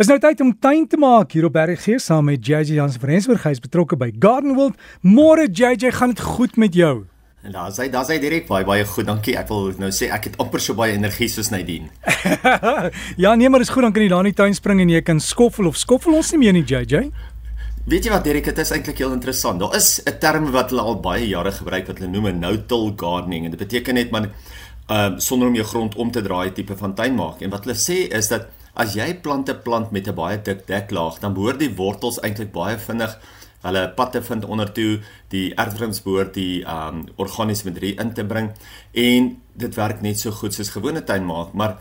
Is nou tyd om tuin te maak hier op RG saam met JJ Jans van Rensburg. Hy is betrokke by Garden World. Môre JJ, gaan dit goed met jou? En daar sê daar sê direk baie baie goed. Dankie. Ek wil nou sê ek het amper so baie energie soos Nadine. ja, nee, maar dis goed dan kan jy daar in die tuin spring en jy kan skoffel of skoffel ons nie meer nie JJ. Weet jy wat Derek, dit is eintlik heel interessant. Daar is 'n term wat hulle al baie jare gebruik wat hulle noem no-till gardening en dit beteken net man ehm uh, sonder om jou grond om te draai tipe van tuin maak. En wat hulle sê is dat As jy plante plant met 'n baie dik deklaag, dan behoort die wortels eintlik baie vinnig hulle pad te vind onder toe, die erfrings behoort die um organiese materie in te bring en dit werk net so goed soos gewone tuin maak, maar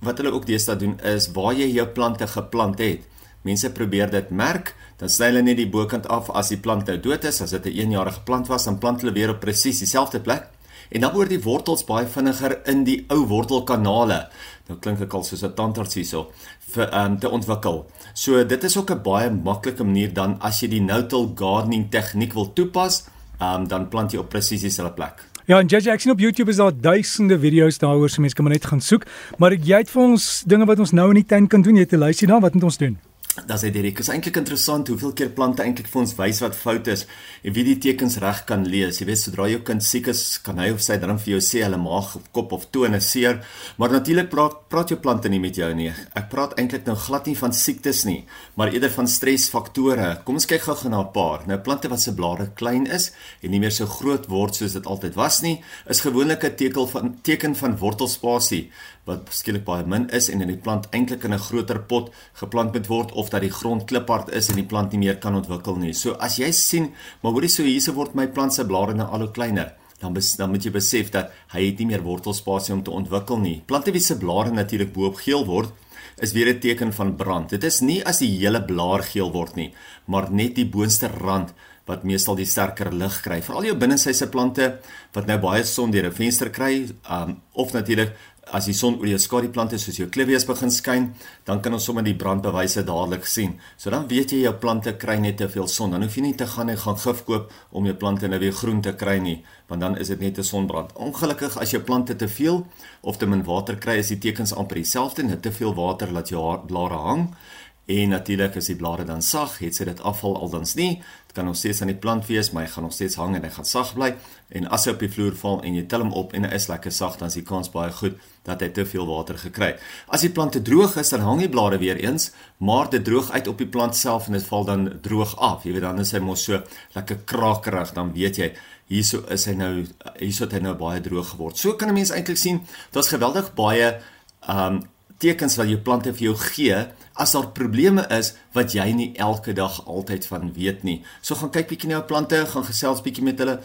wat hulle ook deesdae doen is waar jy jou plante geplant het. Mense probeer dit merk, dan sny hulle net die bokant af as die plant nou dood is, as dit 'n eenjarige plant was, dan plant hulle weer op presies dieselfde plek en dan word die wortels baie vinniger in die ou wortelkanale. Nou klink ek al soos 'n tandarts hierso vir ehm um, te ontwikkel. So dit is ook 'n baie maklike manier dan as jy die no-till gardening tegniek wil toepas, um, dan plant jy op presies dieselfde plek. Ja, en JJ, ek sien op YouTube is daar duisende video's daaroor, so mense kan maar net gaan soek. Maar jy het vir ons dinge wat ons nou in die tuin kan doen. Jy het 'n lysie daar, wat moet ons doen? Dan sê Derek, is eintlik interessant hoeveel keer plante eintlik vir ons wys wat fout is en wie die tekens reg kan lees. Jy weet, sodra jou kind siek is, kan hy of sy dan vir jou sê hulle maag of kop of tone seer, maar natuurlik praat praat jou plante nie met jou nie. Ek praat eintlik nou glad nie van siektes nie, maar eerder van stresfaktore. Kom ons kyk gou-gou na 'n paar. Nou plante wat se blare klein is en nie meer so groot word soos dit altyd was nie, is gewoonlik 'n teken van teken van wortelspasie wat skielik baie min is en in die plant eintlik in 'n groter pot geplant moet word of dat die grond kliphard is en die plant nie meer kan ontwikkel nie. So as jy sien, maar hoorie so hierse word my plant se blare nou al hoe kleiner, dan bes, dan moet jy besef dat hy het nie meer wortelspasie om te ontwikkel nie. Plante wie se blare natuurlik bo-op geel word, is weer 'n teken van brand. Dit is nie as die hele blaar geel word nie, maar net die boonste rand wat meestal die sterker lig kry. Veral jou binnesyse plante wat nou baie son deur 'n venster kry, um, of natuurlik as die son oor jou skadu-plante soos jou klivies begin skyn, dan kan ons sommer die brandbewyse dadelik sien. So dan weet jy jou plante kry net te veel son. Dan hoef jy nie te gaan en gaan gif koop om jou plante nou weer groen te kry nie, want dan is dit net 'n sonbrand. Ongelukkig as jou plante te veel of te min water kry, is die tekens amper dieselfde. Net te veel water laat jou blare hang. En natuurlik as die blare dan sag, het sy dit afval aldans nie kan nog steeds aan die plant wees, maar hy gaan nog steeds hang en hy gaan sag bly. En as hy op die vloer val en jy tel hom op en hy is lekker sag, dan is die kans baie goed dat hy te veel water gekry het. As die plant te droog is, dan hang die blare weer eens, maar dit droog uit op die plant self en dit val dan droog af. Jy weet dan is hy mos so lekker krakerig, dan weet jy hierso is hy nou hierso het hy nou baie droog geword. So kan 'n mens eintlik sien, daar's geweldig baie um tekens wat jou plante vir jou gee as daar probleme is wat jy nie elke dag altyd van weet nie. So gaan kyk bietjie na jou plante, gaan gesels bietjie met hulle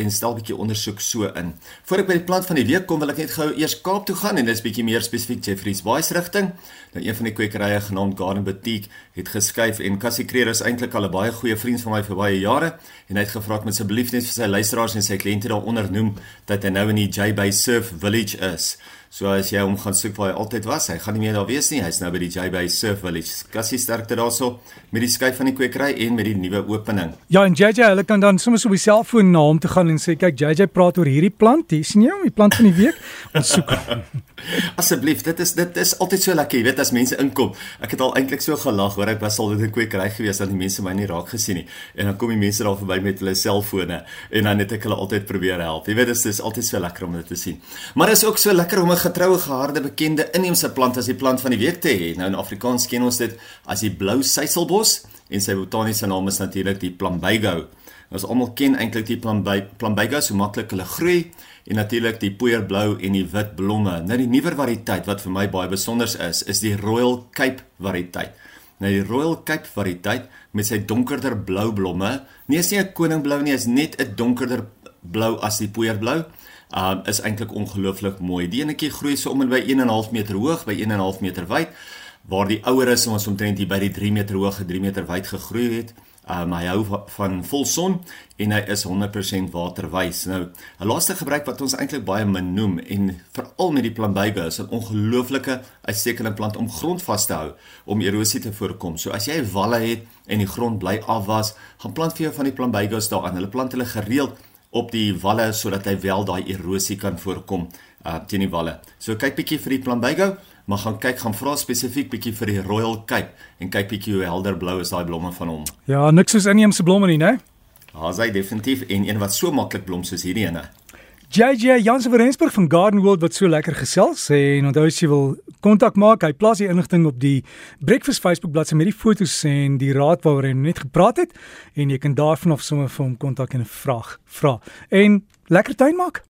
en stel bietjie ondersoek so in. Voor ek by die plant van die week kom, wil ek net gou eers Kaap toe gaan en dis bietjie meer spesifiek Jeffreys Bay se rigting. Nou een van die kwekerye genaamd Garden Boutique het geskuif en Cassie Creer is eintlik al 'n baie goeie vriend van my vir baie jare en hy het gevra ek moet asseblief net vir sy luisteraars en sy kliënte daaronder noem dat hy nou in die J Bay Surf Village is. So as jy hom gaan soek waar hy altyd was, hy gaan nie meer daar wees nie. Hy's nou by die JB Surf Village. Kassie sterkte daarso met die skuif van die kwekery en met die nuwe opening. Ja, en JJ, hulle kan dan sommer op die selfoon na hom toe gaan en sê kyk JJ praat oor hierdie plant. Hier sien jy hom, die plant van die week. Ons soek hom. Asseblief, dit is dit is altyd so lekker, jy weet as mense inkom. Ek het al eintlik so gelag hoor ek was al dit 'n kwekery gewees dat die mense my nie raak gesien nie. En dan kom die mense daar verby met hulle selfone en dan het ek hulle altyd probeer help. Jy weet dit is altyd so lekker om dit te sien. Maar is ook so lekker om 'n getroue geharde bekende inheemse plant as die plant van die week te hê. Nou in Afrikaans ken ons dit as die blou suiselbos en sy botaniese naam is natuurlik die plumbago. Nou, ons almal ken eintlik die plumbago so maklik hulle groei en natuurlik die poeierblou en die wit blomme. Nou die nuwer variëteit wat vir my baie besonder is, is die Royal Cape variëteit. Nou die Royal Cape variëteit met sy donkerder blou blomme, nie is nie 'n koningblou nie, is net 'n donkerder blou as die poeierblou um, is eintlik ongelooflik mooi. Die enetjie groei so om en by 1.5 meter hoog, by 1.5 meter wyd, waar die ouer is ons omtrent hier by die 3 meter hoog, 3 meter wyd gegroei het. Um, hy hou van vol son en hy is 100% waterwys. Nou, 'n laaste gebruik wat ons eintlik baie min noem en veral met die plumbago is 'n ongelooflike uitstekende plant om grond vas te hou om erosie te voorkom. So as jy walle het en die grond bly afwas, gaan plant vir jou van die plumbagos daaraan. Hulle plant hulle gereeld op die walle sodat hy wel daai erosie kan voorkom uh teen die walle. So kyk bietjie vir die plumbago, maar gaan kyk gaan vra spesifiek bietjie vir die Royal Cape en kyk bietjie hoe helder blou is daai blomme van hom. Ja, niks soos inheemse blomme nie, né? Daar's hy definitief en een wat so maklik blom soos hierdie ene. JJ Jansen van Rensburg van Garden World wat so lekker gesels en onthou as jy wil kontak maak, hy plaas die inligting op die Breakfast Facebook bladsy met die fotos en die raad waaroor hy net gepraat het en jy kan daarvan af sommer vir hom kontak en 'n vraag vra. En lekker tuin maak.